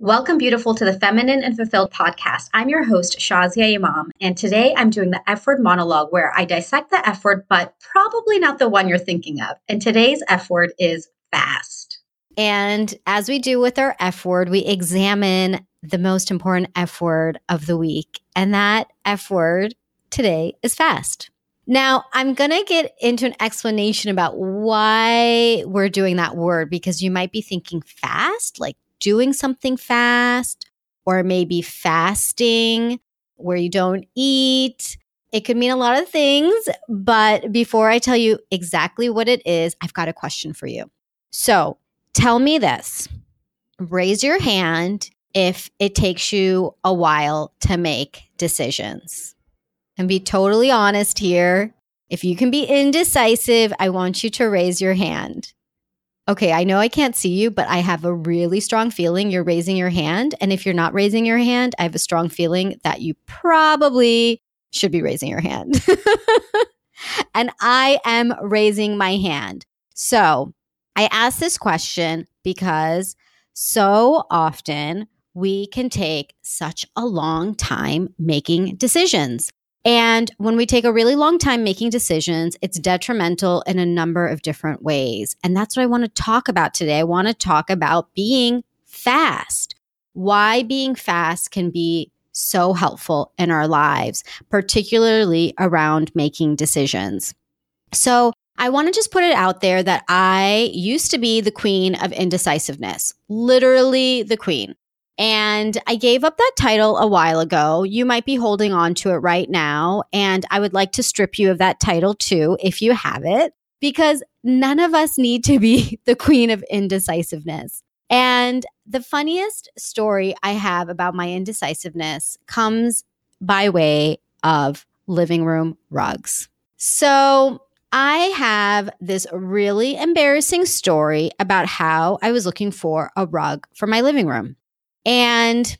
Welcome, beautiful, to the Feminine and Fulfilled podcast. I'm your host, Shazia Imam, and today I'm doing the F word monologue where I dissect the F word, but probably not the one you're thinking of. And today's F word is fast. And as we do with our F word, we examine the most important F word of the week. And that F word today is fast. Now, I'm going to get into an explanation about why we're doing that word because you might be thinking fast, like doing something fast, or maybe fasting where you don't eat. It could mean a lot of things, but before I tell you exactly what it is, I've got a question for you. So tell me this raise your hand if it takes you a while to make decisions. And be totally honest here. If you can be indecisive, I want you to raise your hand okay, I know I can't see you, but I have a really strong feeling you're raising your hand. And if you're not raising your hand, I have a strong feeling that you probably should be raising your hand. and I am raising my hand. So I ask this question because so often we can take such a long time making decisions. And when we take a really long time making decisions, it's detrimental in a number of different ways. And that's what I want to talk about today. I want to talk about being fast, why being fast can be so helpful in our lives, particularly around making decisions. So, I want to just put it out there that I used to be the queen of indecisiveness, literally the queen. And I gave up that title a while ago. You might be holding on to it right now. And I would like to strip you of that title too, if you have it, because none of us need to be the queen of indecisiveness. And the funniest story I have about my indecisiveness comes by way of living room rugs. So I have this really embarrassing story about how I was looking for a rug for my living room. And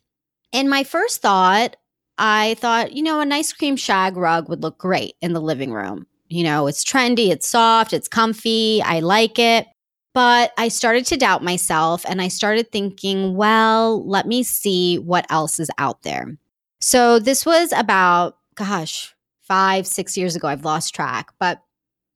in my first thought, I thought, you know, an ice cream shag rug would look great in the living room. You know, it's trendy, it's soft, it's comfy, I like it. But I started to doubt myself and I started thinking, well, let me see what else is out there. So this was about, gosh, five, six years ago. I've lost track, but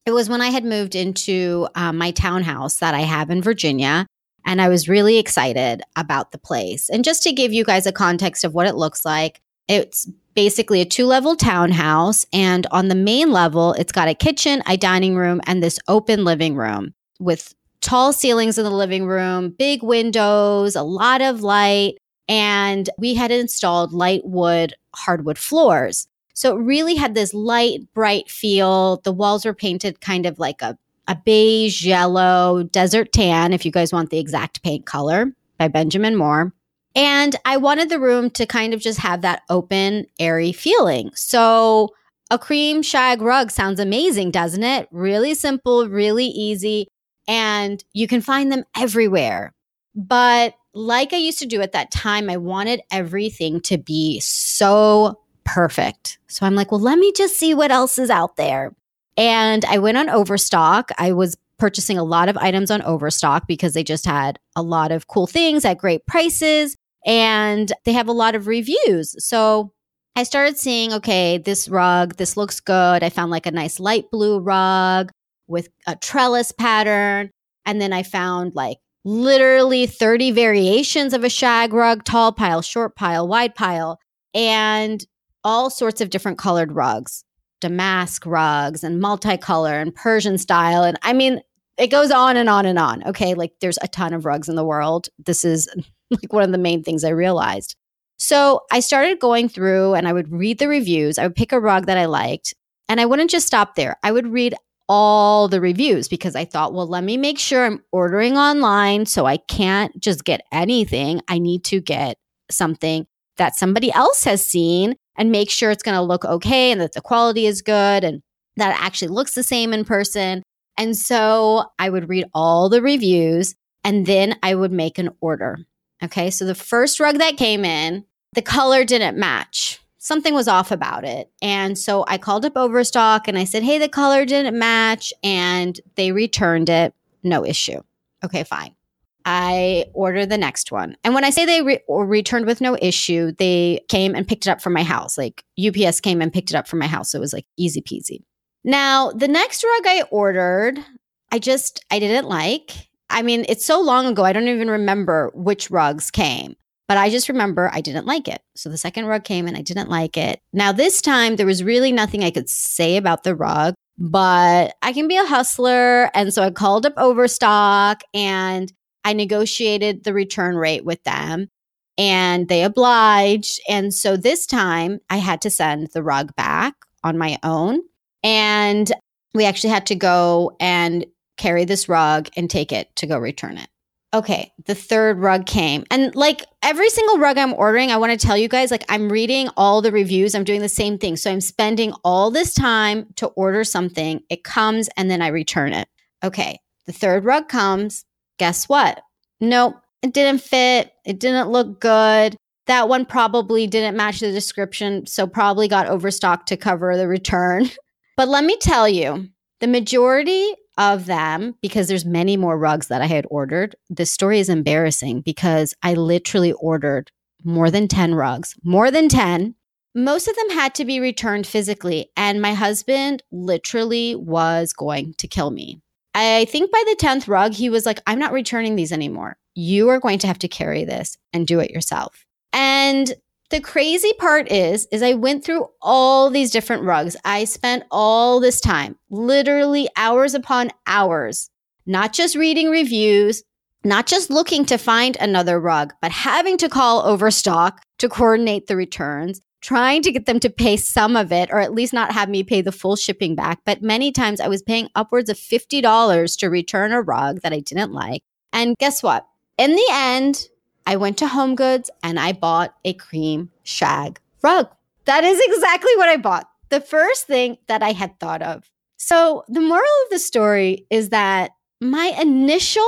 it was when I had moved into um, my townhouse that I have in Virginia. And I was really excited about the place. And just to give you guys a context of what it looks like, it's basically a two level townhouse. And on the main level, it's got a kitchen, a dining room, and this open living room with tall ceilings in the living room, big windows, a lot of light. And we had installed light wood hardwood floors. So it really had this light, bright feel. The walls were painted kind of like a a beige, yellow, desert tan, if you guys want the exact paint color by Benjamin Moore. And I wanted the room to kind of just have that open, airy feeling. So a cream shag rug sounds amazing, doesn't it? Really simple, really easy, and you can find them everywhere. But like I used to do at that time, I wanted everything to be so perfect. So I'm like, well, let me just see what else is out there. And I went on Overstock. I was purchasing a lot of items on Overstock because they just had a lot of cool things at great prices and they have a lot of reviews. So I started seeing, okay, this rug, this looks good. I found like a nice light blue rug with a trellis pattern. And then I found like literally 30 variations of a shag rug, tall pile, short pile, wide pile, and all sorts of different colored rugs damask rugs and multicolor and Persian style. And I mean, it goes on and on and on. Okay. Like there's a ton of rugs in the world. This is like one of the main things I realized. So I started going through and I would read the reviews. I would pick a rug that I liked and I wouldn't just stop there. I would read all the reviews because I thought, well, let me make sure I'm ordering online so I can't just get anything. I need to get something that somebody else has seen and make sure it's going to look okay and that the quality is good and that it actually looks the same in person. And so I would read all the reviews and then I would make an order. Okay. So the first rug that came in, the color didn't match. Something was off about it. And so I called up Overstock and I said, Hey, the color didn't match. And they returned it. No issue. Okay, fine. I ordered the next one. And when I say they re- returned with no issue, they came and picked it up from my house. Like UPS came and picked it up from my house. So it was like easy peasy. Now, the next rug I ordered, I just I didn't like. I mean, it's so long ago, I don't even remember which rugs came. But I just remember I didn't like it. So the second rug came and I didn't like it. Now, this time there was really nothing I could say about the rug, but I can be a hustler. And so I called up Overstock and I negotiated the return rate with them and they obliged. And so this time I had to send the rug back on my own. And we actually had to go and carry this rug and take it to go return it. Okay, the third rug came. And like every single rug I'm ordering, I want to tell you guys like I'm reading all the reviews. I'm doing the same thing. So I'm spending all this time to order something. It comes and then I return it. Okay, the third rug comes. Guess what? Nope, it didn't fit. It didn't look good. That one probably didn't match the description, so probably got overstocked to cover the return. but let me tell you, the majority of them because there's many more rugs that I had ordered. This story is embarrassing because I literally ordered more than 10 rugs, more than 10. Most of them had to be returned physically, and my husband literally was going to kill me. I think by the 10th rug, he was like, I'm not returning these anymore. You are going to have to carry this and do it yourself. And the crazy part is is I went through all these different rugs. I spent all this time, literally hours upon hours, not just reading reviews, not just looking to find another rug, but having to call Overstock to coordinate the returns, trying to get them to pay some of it or at least not have me pay the full shipping back. But many times I was paying upwards of $50 to return a rug that I didn't like. And guess what? In the end, I went to Home Goods and I bought a cream shag rug. That is exactly what I bought. The first thing that I had thought of. So, the moral of the story is that my initial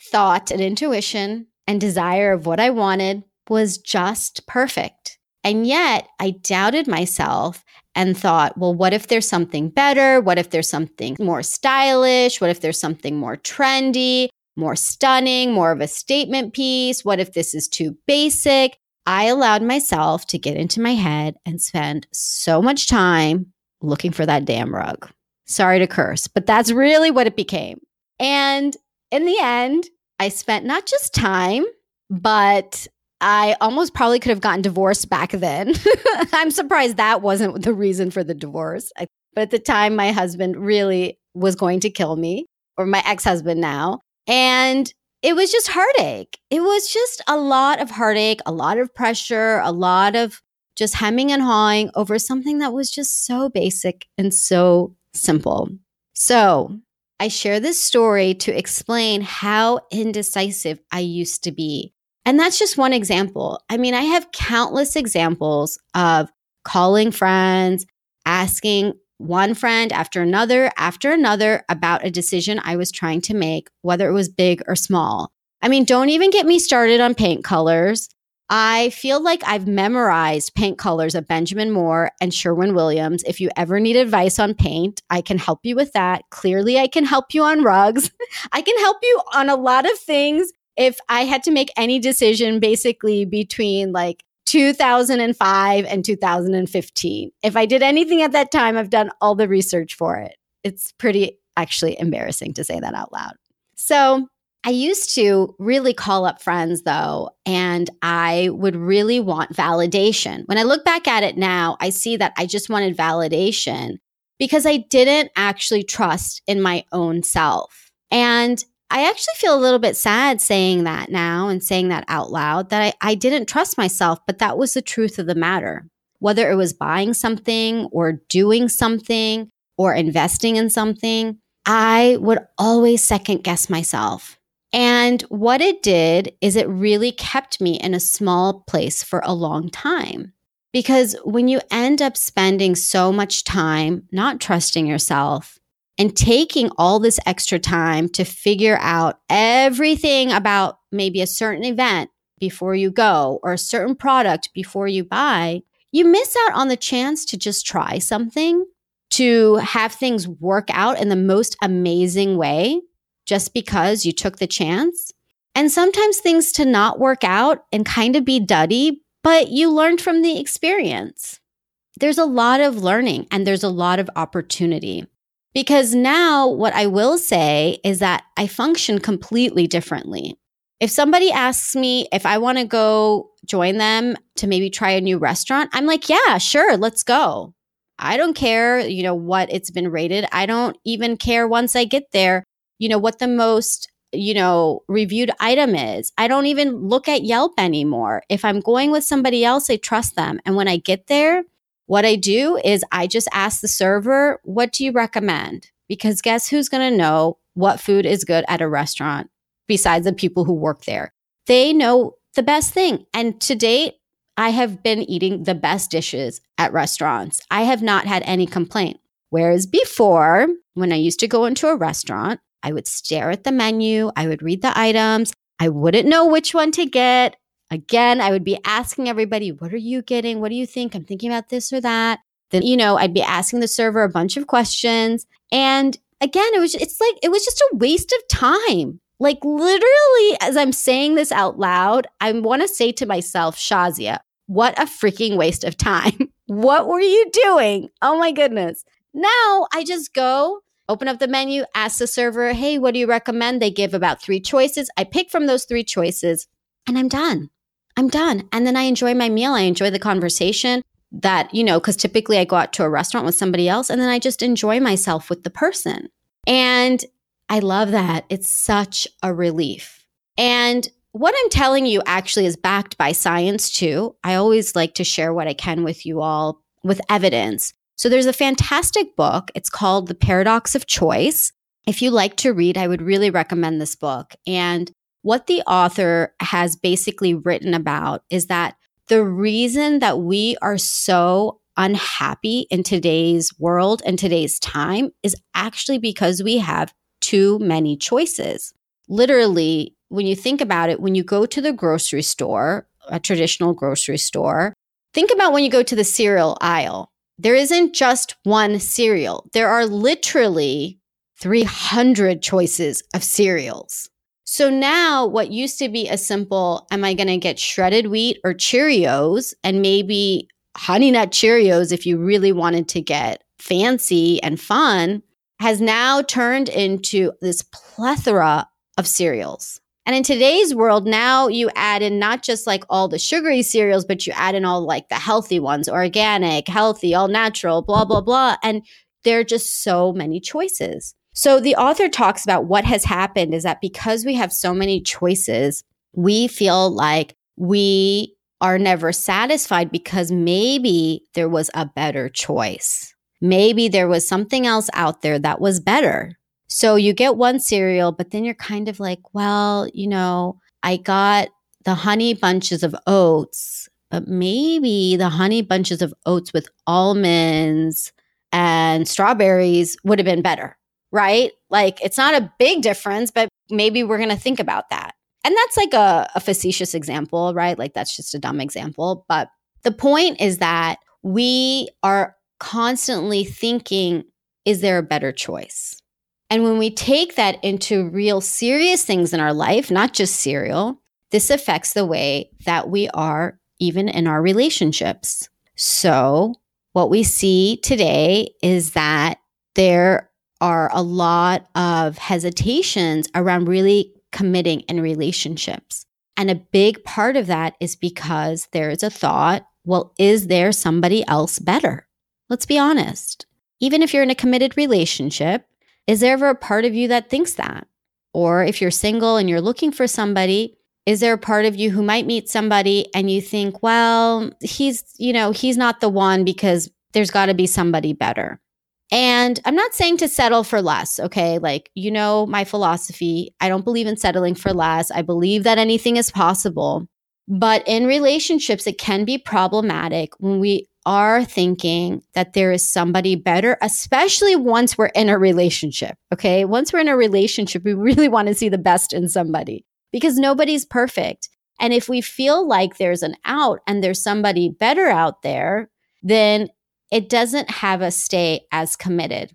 thought and intuition and desire of what I wanted was just perfect. And yet, I doubted myself and thought, well, what if there's something better? What if there's something more stylish? What if there's something more trendy? more stunning, more of a statement piece? What if this is too basic? I allowed myself to get into my head and spend so much time looking for that damn rug. Sorry to curse, but that's really what it became. And in the end, I spent not just time, but I almost probably could have gotten divorced back then. I'm surprised that wasn't the reason for the divorce. But at the time, my husband really was going to kill me, or my ex husband now. And it was just heartache. It was just a lot of heartache, a lot of pressure, a lot of just hemming and hawing over something that was just so basic and so simple. So, I share this story to explain how indecisive I used to be. And that's just one example. I mean, I have countless examples of calling friends, asking one friend after another after another about a decision I was trying to make, whether it was big or small. I mean, don't even get me started on paint colors. I feel like I've memorized paint colors of Benjamin Moore and Sherwin Williams. If you ever need advice on paint, I can help you with that. Clearly, I can help you on rugs. I can help you on a lot of things. If I had to make any decision basically between like 2005 and 2015. If I did anything at that time, I've done all the research for it. It's pretty actually embarrassing to say that out loud. So, I used to really call up friends though, and I would really want validation. When I look back at it now, I see that I just wanted validation because I didn't actually trust in my own self. And I actually feel a little bit sad saying that now and saying that out loud that I, I didn't trust myself, but that was the truth of the matter. Whether it was buying something or doing something or investing in something, I would always second guess myself. And what it did is it really kept me in a small place for a long time. Because when you end up spending so much time not trusting yourself, and taking all this extra time to figure out everything about maybe a certain event before you go or a certain product before you buy, you miss out on the chance to just try something, to have things work out in the most amazing way just because you took the chance. and sometimes things to not work out and kind of be duddy, but you learned from the experience. There's a lot of learning and there's a lot of opportunity. Because now, what I will say is that I function completely differently. If somebody asks me if I want to go join them to maybe try a new restaurant, I'm like, yeah, sure, let's go. I don't care, you know, what it's been rated. I don't even care once I get there, you know, what the most you know, reviewed item is. I don't even look at Yelp anymore. If I'm going with somebody else, I trust them. And when I get there, what I do is I just ask the server, what do you recommend? Because guess who's going to know what food is good at a restaurant besides the people who work there? They know the best thing. And to date, I have been eating the best dishes at restaurants. I have not had any complaint. Whereas before, when I used to go into a restaurant, I would stare at the menu, I would read the items, I wouldn't know which one to get. Again, I would be asking everybody, What are you getting? What do you think? I'm thinking about this or that. Then, you know, I'd be asking the server a bunch of questions. And again, it was, it's like, it was just a waste of time. Like, literally, as I'm saying this out loud, I want to say to myself, Shazia, what a freaking waste of time. what were you doing? Oh my goodness. Now I just go open up the menu, ask the server, hey, what do you recommend? They give about three choices. I pick from those three choices and I'm done. I'm done. And then I enjoy my meal. I enjoy the conversation that, you know, because typically I go out to a restaurant with somebody else and then I just enjoy myself with the person. And I love that. It's such a relief. And what I'm telling you actually is backed by science too. I always like to share what I can with you all with evidence. So there's a fantastic book. It's called The Paradox of Choice. If you like to read, I would really recommend this book. And what the author has basically written about is that the reason that we are so unhappy in today's world and today's time is actually because we have too many choices. Literally, when you think about it, when you go to the grocery store, a traditional grocery store, think about when you go to the cereal aisle there isn't just one cereal. There are literally 300 choices of cereals. So now what used to be a simple, am I going to get shredded wheat or Cheerios and maybe honey nut Cheerios if you really wanted to get fancy and fun has now turned into this plethora of cereals. And in today's world, now you add in not just like all the sugary cereals, but you add in all like the healthy ones, organic, healthy, all natural, blah, blah, blah. And there are just so many choices. So the author talks about what has happened is that because we have so many choices, we feel like we are never satisfied because maybe there was a better choice. Maybe there was something else out there that was better. So you get one cereal, but then you're kind of like, well, you know, I got the honey bunches of oats, but maybe the honey bunches of oats with almonds and strawberries would have been better, right? Like it's not a big difference, but maybe we're going to think about that. And that's like a, a facetious example, right? Like that's just a dumb example. But the point is that we are constantly thinking, is there a better choice? And when we take that into real serious things in our life, not just cereal, this affects the way that we are even in our relationships. So, what we see today is that there are a lot of hesitations around really committing in relationships. And a big part of that is because there is a thought well, is there somebody else better? Let's be honest. Even if you're in a committed relationship, is there ever a part of you that thinks that? Or if you're single and you're looking for somebody, is there a part of you who might meet somebody and you think, well, he's, you know, he's not the one because there's got to be somebody better? And I'm not saying to settle for less, okay? Like, you know, my philosophy, I don't believe in settling for less. I believe that anything is possible. But in relationships, it can be problematic when we are thinking that there is somebody better, especially once we're in a relationship. Okay. Once we're in a relationship, we really want to see the best in somebody because nobody's perfect. And if we feel like there's an out and there's somebody better out there, then it doesn't have us stay as committed.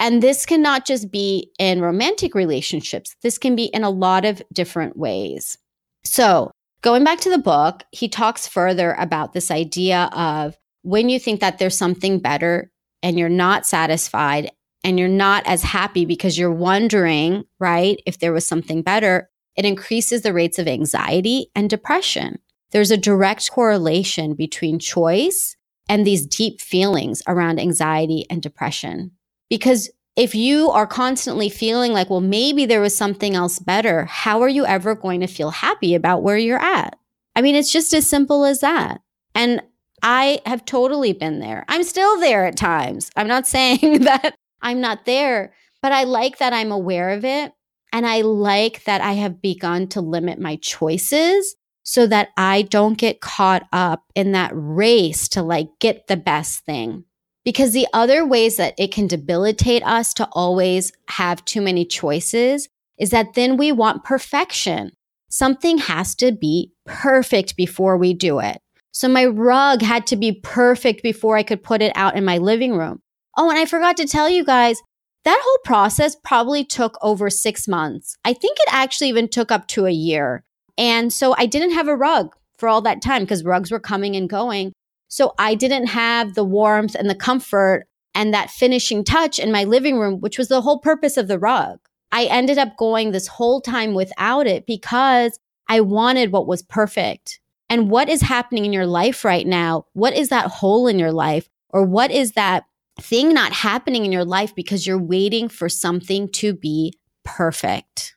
And this cannot just be in romantic relationships. This can be in a lot of different ways. So, going back to the book, he talks further about this idea of when you think that there's something better and you're not satisfied and you're not as happy because you're wondering, right, if there was something better, it increases the rates of anxiety and depression. There's a direct correlation between choice and these deep feelings around anxiety and depression. Because if you are constantly feeling like, well, maybe there was something else better, how are you ever going to feel happy about where you're at? I mean, it's just as simple as that. And I have totally been there. I'm still there at times. I'm not saying that I'm not there, but I like that I'm aware of it. And I like that I have begun to limit my choices so that I don't get caught up in that race to like get the best thing. Because the other ways that it can debilitate us to always have too many choices is that then we want perfection. Something has to be perfect before we do it. So my rug had to be perfect before I could put it out in my living room. Oh, and I forgot to tell you guys, that whole process probably took over six months. I think it actually even took up to a year. And so I didn't have a rug for all that time because rugs were coming and going. So I didn't have the warmth and the comfort and that finishing touch in my living room, which was the whole purpose of the rug. I ended up going this whole time without it because I wanted what was perfect. And what is happening in your life right now? What is that hole in your life? Or what is that thing not happening in your life because you're waiting for something to be perfect?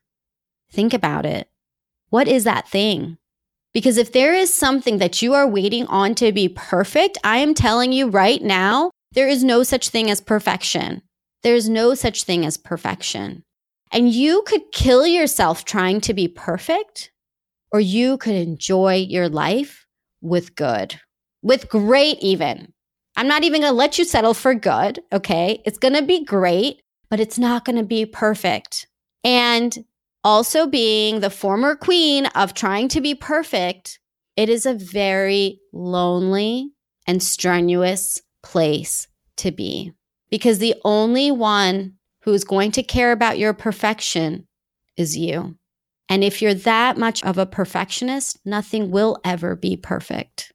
Think about it. What is that thing? Because if there is something that you are waiting on to be perfect, I am telling you right now, there is no such thing as perfection. There's no such thing as perfection. And you could kill yourself trying to be perfect, or you could enjoy your life with good, with great, even. I'm not even to let you settle for good. Okay. It's to be great, but it's not to be perfect. And also being the former queen of trying to be perfect, it is a very lonely and strenuous place to be because the only one who is going to care about your perfection is you. And if you're that much of a perfectionist, nothing will ever be perfect.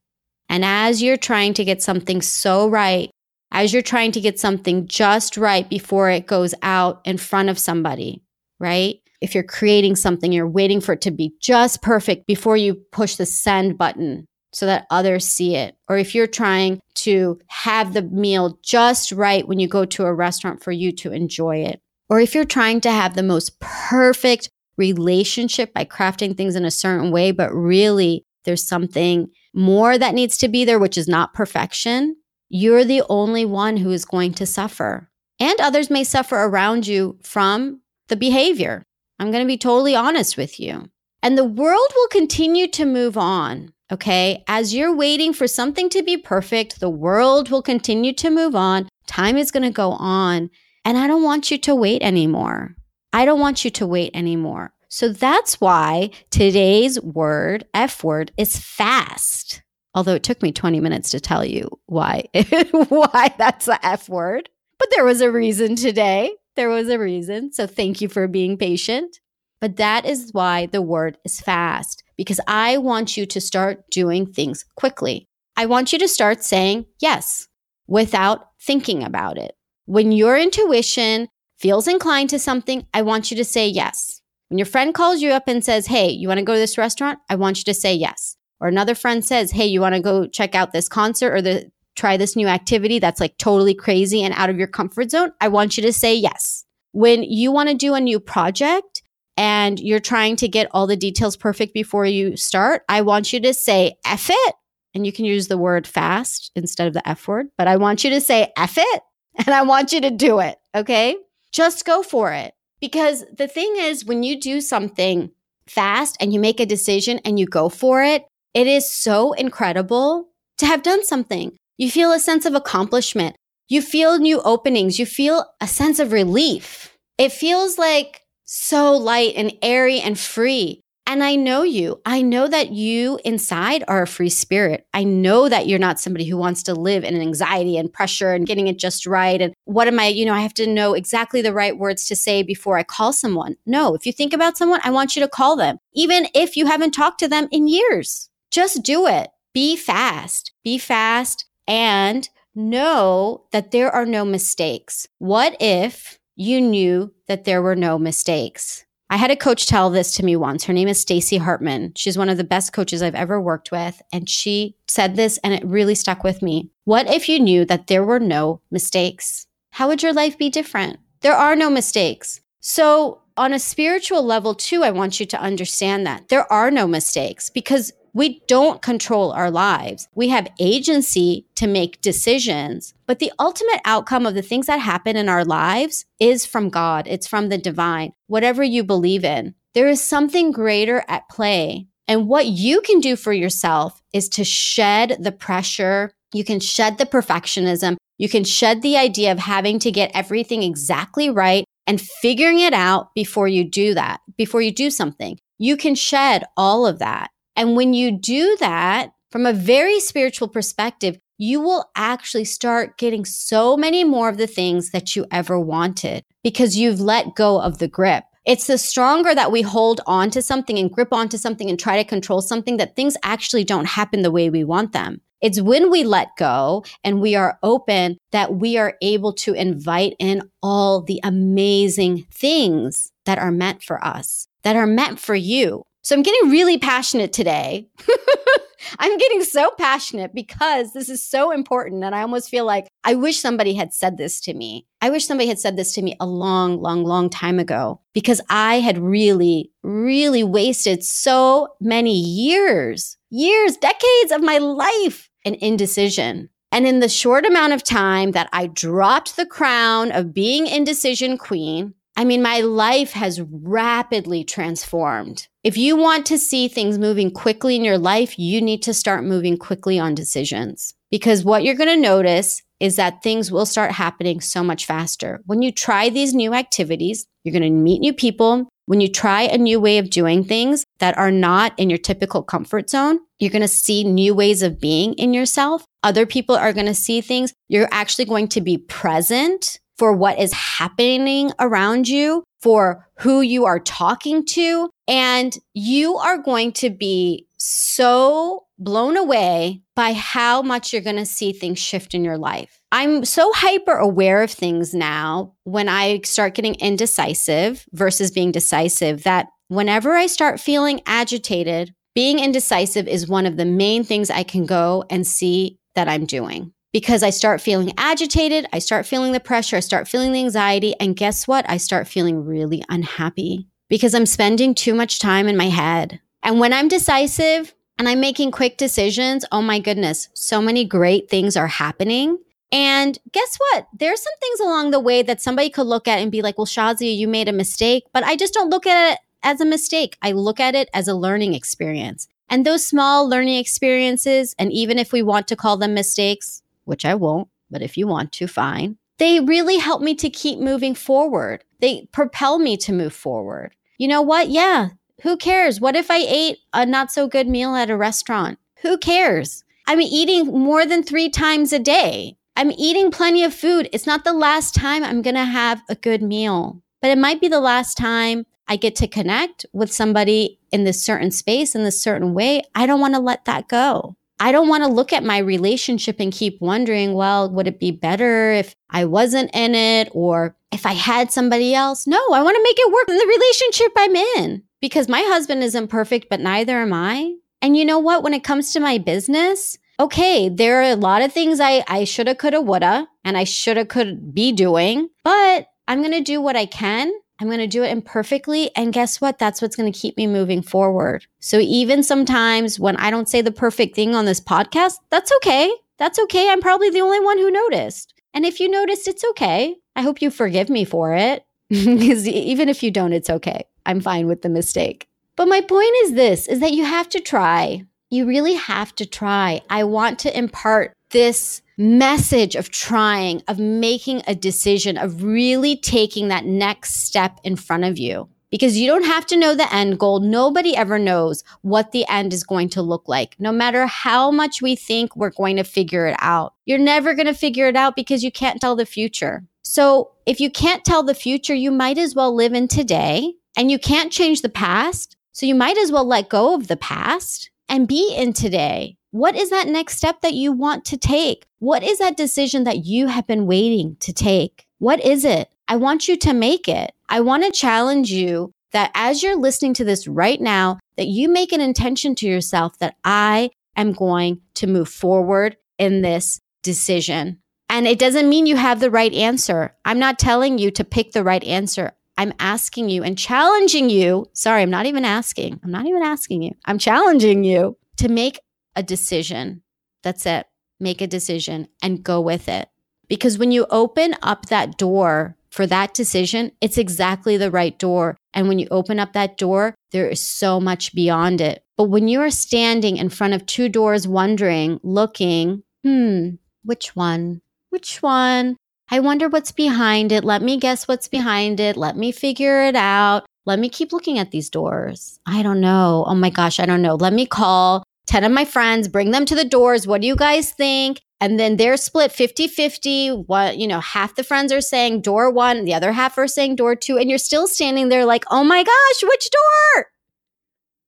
And as you're trying to get something so right, as you're trying to get something just right before it goes out in front of somebody, right? If you're creating something, you're waiting for it to be just perfect before you push the send button so that others see it. Or if you're trying to have the meal just right when you go to a restaurant for you to enjoy it. Or if you're trying to have the most perfect relationship by crafting things in a certain way, but really there's something more that needs to be there, which is not perfection, you're the only one who is going to suffer. And others may suffer around you from the behavior. I'm going to be totally honest with you. And the world will continue to move on. Okay. As you're waiting for something to be perfect, the world will continue to move on. Time is going to go on. And I don't want you to wait anymore. I don't want you to wait anymore. So that's why today's word, F word, is fast. Although it took me 20 minutes to tell you why, why that's the F word. But there was a reason today. There was a reason. So thank you for being patient. But that is why the word is fast, because I want you to start doing things quickly. I want you to start saying yes without thinking about it. When your intuition feels inclined to something, I want you to say yes. When your friend calls you up and says, Hey, you want to go to this restaurant? I want you to say yes. Or another friend says, Hey, you want to go check out this concert or the try this new activity that's like totally crazy and out of your comfort zone, I want you to say yes. When you want to do a new project and you're trying to get all the details perfect before you start, I want you to say F it. And you can use the word fast instead of the F word, but I want you to say F it and I want you to do it. Okay. Just go for it. Because the thing is, when you do something fast and you make a decision and you go for it, it is so incredible to have done something. You feel a sense of accomplishment. You feel new openings. You feel a sense of relief. It feels like so light and airy and free. And I know you. I know that you inside are a free spirit. I know that you're not somebody who wants to live in anxiety and pressure and getting it just right. And what am I, you know, I have to know exactly the right words to say before I call someone. No, if you think about someone, I want you to call them, even if you haven't talked to them in years. Just do it. Be fast. Be fast and know that there are no mistakes. What if you knew that there were no mistakes? I had a coach tell this to me once. Her name is Stacy Hartman. She's one of the best coaches I've ever worked with. And she said this and it really stuck with me. What if you knew that there were no mistakes? How would your life be different? There are no mistakes. So, on a spiritual level, too, I want you to understand that there are no mistakes because we don't control our lives. We have agency to make decisions, but the ultimate outcome of the things that happen in our lives is from God. It's from the divine, whatever you believe in. There is something greater at play. And what you can do for yourself is to shed the pressure. You can shed the perfectionism. You can shed the idea of having to get everything exactly right and figuring it out before you do that, before you do something. You can shed all of that. And when you do that from a very spiritual perspective, you will actually start getting so many more of the things that you ever wanted because you've let go of the grip. It's the stronger that we hold on to something and grip onto something and try to control something that things actually don't happen the way we want them. It's when we let go and we are open that we are able to invite in all the amazing things that are meant for us, that are meant for you. So I'm getting really passionate today. I'm getting so passionate because this is so important. And I almost feel like I wish somebody had said this to me. I wish somebody had said this to me a long, long, long time ago because I had really, really wasted so many years, years, decades of my life in indecision. And in the short amount of time that I dropped the crown of being indecision queen, I mean, my life has rapidly transformed. If you want to see things moving quickly in your life, you need to start moving quickly on decisions because what you're going to notice is that things will start happening so much faster. When you try these new activities, you're going to meet new people. When you try a new way of doing things that are not in your typical comfort zone, you're going to see new ways of being in yourself. Other people are going to see things. You're actually going to be present for what is happening around you, for who you are talking to. And you are going to be so blown away by how much you're going to see things shift in your life. I'm so hyper aware of things now when I start getting indecisive versus being decisive that whenever I start feeling agitated, being indecisive is one of the main things I can go and see that I'm doing because I start feeling agitated. I start feeling the pressure. I start feeling the anxiety. And guess what? I start feeling really unhappy because I'm spending too much time in my head. And when I'm decisive and I'm making quick decisions, oh my goodness, so many great things are happening. And guess what? There's some things along the way that somebody could look at and be like, well, Shazia, you made a mistake. But I just don't look at it as a mistake. I look at it as a learning experience. And those small learning experiences, and even if we want to call them mistakes, which I won't, but if you want to, fine. They really help me to keep moving forward. They propel me to move forward. You know what? Yeah, who cares? What if I ate a not so good meal at a restaurant? Who cares? I'm eating more than three times a day. I'm eating plenty of food. It's not the last time I'm going to have a good meal, but it might be the last time I get to connect with somebody in this certain space in this certain way. I don't want to let that go. I don't want to look at my relationship and keep wondering, well, would it be better if I wasn't in it or if I had somebody else? No, I want to make it work in the relationship I'm in because my husband isn't perfect, but neither am I. And you know what? When it comes to my business, okay, there are a lot of things I, I shoulda, coulda, woulda, and I shoulda, could be doing, but I'm going to do what I can I'm going to do it imperfectly. And guess what? That's what's going to keep me moving forward. So even sometimes when I don't say the perfect thing on this podcast, that's okay. That's okay. I'm probably the only one who noticed. And if you noticed, it's okay. I hope you forgive me for it. Because even if you don't, it's okay. I'm fine with the mistake. But my point is this is that you have to try. You really have to try. I want to impart this message of trying, of making a decision, of really taking that next step in front of you. because you don't have to know the end goal. Nobody ever knows what the end is going to look like, no matter how much we think we're going to figure it out. You're never going to figure it out because you can't tell the future. So if you can't tell the future, you might as well live in today and you can't change the past. So you might as well let go of the past and be in today. What is that next step that you want to take? What is that decision that you have been waiting to take? What is it? I want you to make it. I want to challenge you that as you're listening to this right now, that you make an intention to yourself that I am going to move forward in this decision. And it doesn't mean you have the right answer. I'm not telling you to pick the right answer. I'm asking you and challenging you. Sorry, I'm not even asking. I'm not even asking you. I'm challenging you to make a decision. That's it. Make a decision and go with it. Because when you open up that door for that decision, it's exactly the right door. And when you open up that door, there is so much beyond it. But when you are standing in front of two doors, wondering, looking, hmm, which one? Which one? I wonder what's behind it. Let me guess what's behind it. Let me figure it out. Let me keep looking at these doors. I don't know. Oh my gosh, I don't know. Let me call 10 of my friends, bring them to the doors. What do you guys think? And then they're split 50 50. What, you know, half the friends are saying door one, the other half are saying door two. And you're still standing there like, oh my gosh, which door?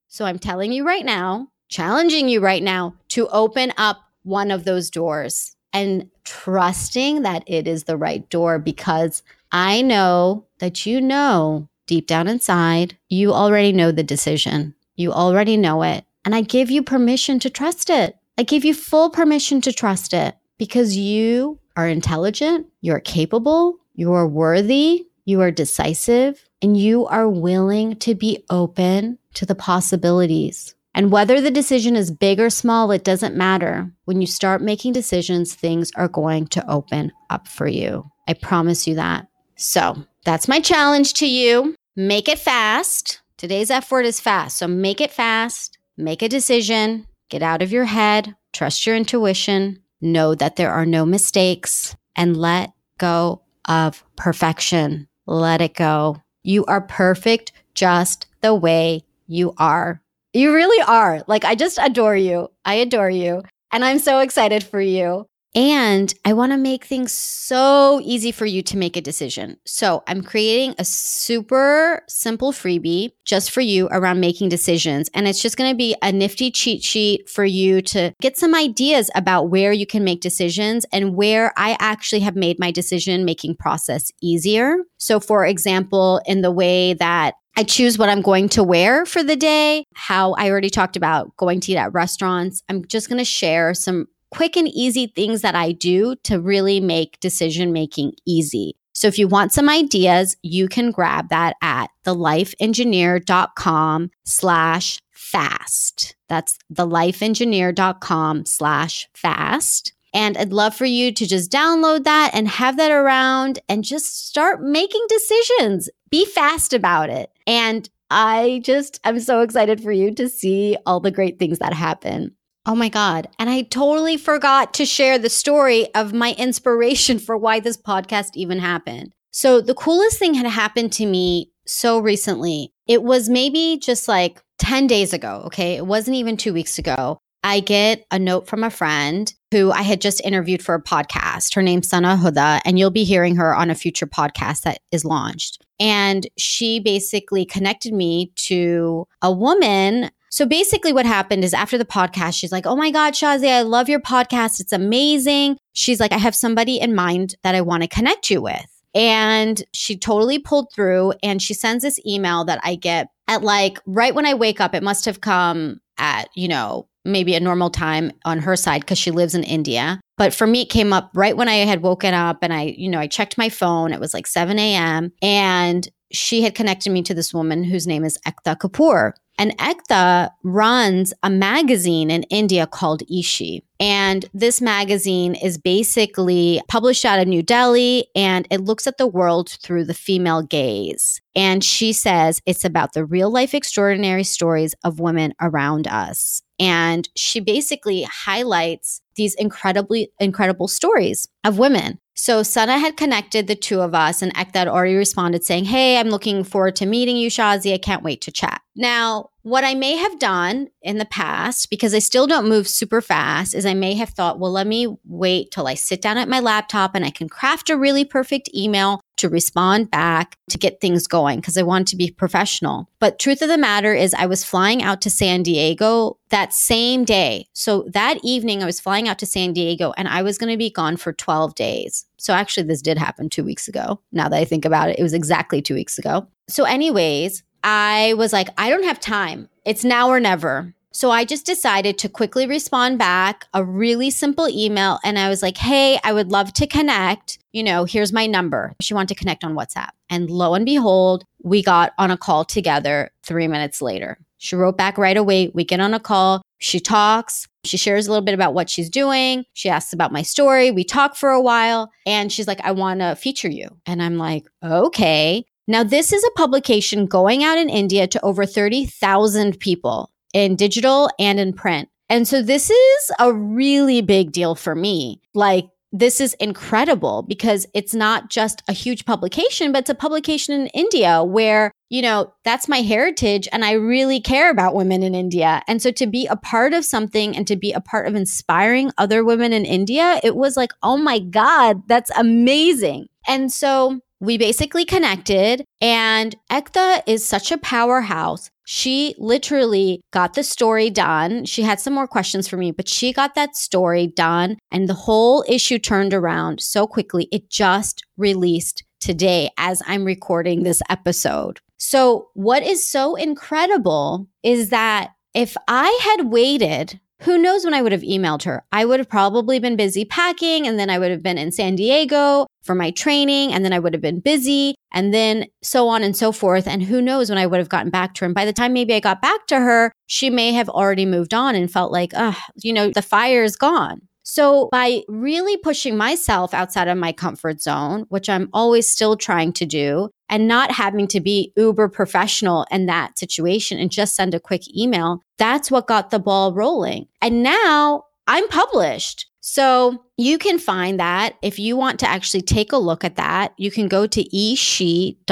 So I'm telling you right now, challenging you right now to open up one of those doors and trusting that it is the right door because I know that you know deep down inside, you already know the decision. You already know it. And I give you permission to trust it. I give you full permission to trust it because you are intelligent, you're capable, you are worthy, you are decisive, and you are willing to be open to the possibilities. And whether the decision is big or small, it doesn't matter. When you start making decisions, things are going to open up for you. I promise you that. So that's my challenge to you. Make it fast. Today's F word is fast. So make it fast, make a decision, Get out of your head, trust your intuition, know that there are no mistakes, and let go of perfection. Let it go. You are perfect just the way you are. You really are. Like, I just adore you. I adore you. And I'm so excited for you. And I want to make things so easy for you to make a decision. So I'm creating a super simple freebie just for you around making decisions. And it's just going to be a nifty cheat sheet for you to get some ideas about where you can make decisions and where I actually have made my decision making process easier. So, for example, in the way that I choose what I'm going to wear for the day, how I already talked about going to eat at restaurants. I'm just going to share some quick and easy things that I do to really make decision making easy. So if you want some ideas, you can grab that at thelifeengineer.com slash fast. That's thelifeengineer.com slash fast. And I'd love for you to just download that and have that around and just start making decisions. Be fast about it. And I just, I'm so excited for you to see all the great things that happen. Oh my God. And I totally forgot to share the story of my inspiration for why this podcast even happened. So, the coolest thing had happened to me so recently. It was maybe just like 10 days ago. Okay. It wasn't even two weeks ago. I get a note from a friend who I had just interviewed for a podcast. Her name's Sana Huda, and you'll be hearing her on a future podcast that is launched. And she basically connected me to a woman so basically, what happened is after the podcast, she's like, Oh my God, Shazi, I love your podcast. It's amazing. She's like, I have somebody in mind that I want to connect you with. And she totally pulled through and she sends this email that I get at like right when I wake up. It must have come at, you know, maybe a normal time on her side because she lives in India. But for me, it came up right when I had woken up and I, you know, I checked my phone. It was like 7 a.m. And she had connected me to this woman whose name is Ekta Kapoor. And Ekta runs a magazine in India called eShe. And this magazine is basically published out of New Delhi and it looks at the world through the female gaze. And she says it's about the real life extraordinary stories of women around us. And she basically highlights these incredibly incredible stories of women. So Sana had connected the two of us, and Ekta had already responded saying, Hey, I'm looking forward to meeting you, Shazi. I can't wait to chat. Now, what I may have done in the past, because I still don't move super fast, is I may have thought, well, let me wait till I sit down at my laptop and I can craft a really perfect email to respond back to get things going because I wanted to be professional. But truth of the matter is I was flying out to San Diego that same day. So that evening I was flying out to San Diego and I was going to be gone for 12 days. So actually this did happen 2 weeks ago. Now that I think about it, it was exactly 2 weeks ago. So anyways, I was like, I don't have time. It's now or never. So I just decided to quickly respond back a really simple email. And I was like, hey, I would love to connect. You know, here's my number. She wanted to connect on WhatsApp. And lo and behold, we got on a call together three minutes later. She wrote back right away. We get on a call. She talks. She shares a little bit about what she's doing. She asks about my story. We talk for a while. And she's like, I want to feature you. And I'm like, okay. Now, this is a publication going out in India to over 30,000 people in digital and in print. And so this is a really big deal for me. Like, this is incredible because it's not just a huge publication, but it's a publication in India where, you know, that's my heritage and I really care about women in India. And so to be a part of something and to be a part of inspiring other women in India, it was like, oh my God, that's amazing. And so we basically connected, and Ekta is such a powerhouse. She literally got the story done. She had some more questions for me, but she got that story done, and the whole issue turned around so quickly. It just released today as I'm recording this episode. So, what is so incredible is that if I had waited who knows when I would have emailed her? I would have probably been busy packing and then I would have been in San Diego for my training and then I would have been busy and then so on and so forth. And who knows when I would have gotten back to her. And by the time maybe I got back to her, she may have already moved on and felt like, uh, you know, the fire is gone. So, by really pushing myself outside of my comfort zone, which I'm always still trying to do, and not having to be uber professional in that situation and just send a quick email, that's what got the ball rolling. And now I'm published. So you can find that if you want to actually take a look at that, you can go to eshe.in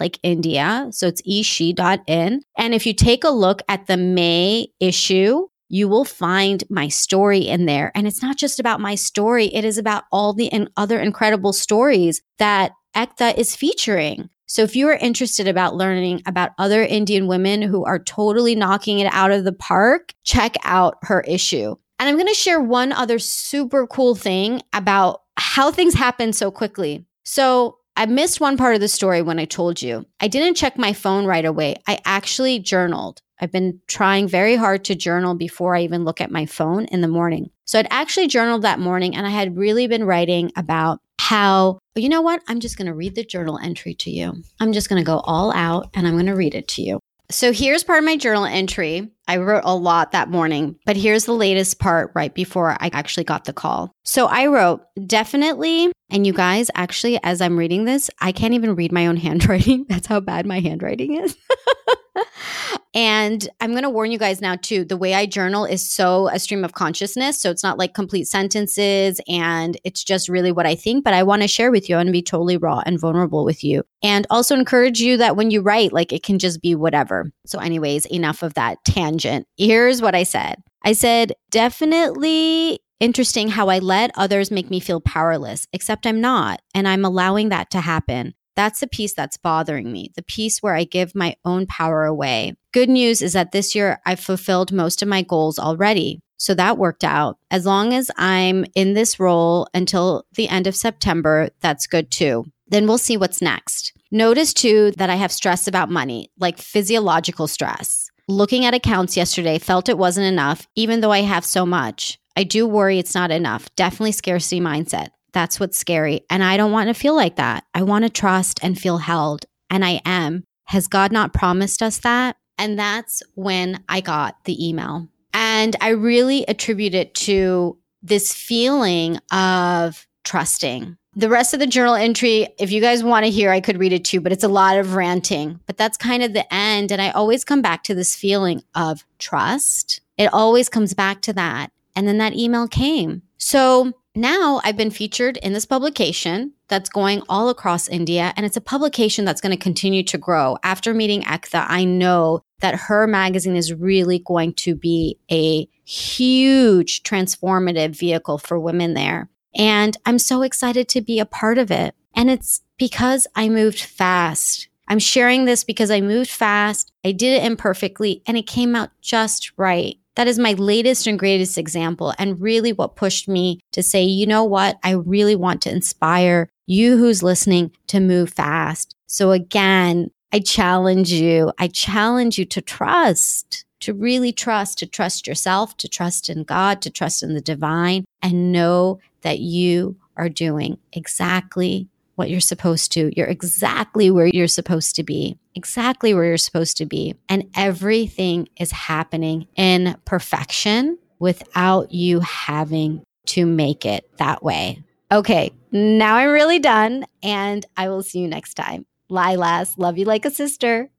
like India. So it's eshe.in. And if you take a look at the May issue, you will find my story in there. And it's not just about my story, it is about all the in- other incredible stories that Ekta is featuring. So if you are interested about learning about other Indian women who are totally knocking it out of the park, check out her issue. And I'm going to share one other super cool thing about how things happen so quickly. So I missed one part of the story when I told you. I didn't check my phone right away. I actually journaled. I've been trying very hard to journal before I even look at my phone in the morning. So I'd actually journaled that morning and I had really been writing about how, oh, you know what? I'm just going to read the journal entry to you. I'm just going to go all out and I'm going to read it to you. So here's part of my journal entry. I wrote a lot that morning, but here's the latest part right before I actually got the call. So I wrote, definitely. And you guys, actually, as I'm reading this, I can't even read my own handwriting. That's how bad my handwriting is. and I'm going to warn you guys now, too. The way I journal is so a stream of consciousness. So it's not like complete sentences and it's just really what I think. But I want to share with you and be totally raw and vulnerable with you. And also encourage you that when you write, like it can just be whatever. So, anyways, enough of that tangent. Here's what I said I said, definitely interesting how I let others make me feel powerless, except I'm not. And I'm allowing that to happen. That's the piece that's bothering me, the piece where I give my own power away. Good news is that this year I've fulfilled most of my goals already. So that worked out. As long as I'm in this role until the end of September, that's good too. Then we'll see what's next. Notice too that I have stress about money, like physiological stress. Looking at accounts yesterday, felt it wasn't enough, even though I have so much. I do worry it's not enough. Definitely scarcity mindset. That's what's scary. And I don't want to feel like that. I want to trust and feel held. And I am. Has God not promised us that? And that's when I got the email. And I really attribute it to this feeling of trusting. The rest of the journal entry, if you guys want to hear, I could read it too, but it's a lot of ranting. But that's kind of the end. And I always come back to this feeling of trust. It always comes back to that. And then that email came. So now I've been featured in this publication that's going all across India, and it's a publication that's going to continue to grow. After meeting Ekta, I know that her magazine is really going to be a huge transformative vehicle for women there. And I'm so excited to be a part of it. And it's because I moved fast. I'm sharing this because I moved fast. I did it imperfectly and it came out just right. That is my latest and greatest example, and really what pushed me to say, you know what? I really want to inspire you who's listening to move fast. So, again, I challenge you, I challenge you to trust, to really trust, to trust yourself, to trust in God, to trust in the divine, and know that you are doing exactly what you're supposed to. You're exactly where you're supposed to be, exactly where you're supposed to be. And everything is happening in perfection without you having to make it that way. Okay, now I'm really done, and I will see you next time. Lilas, love you like a sister.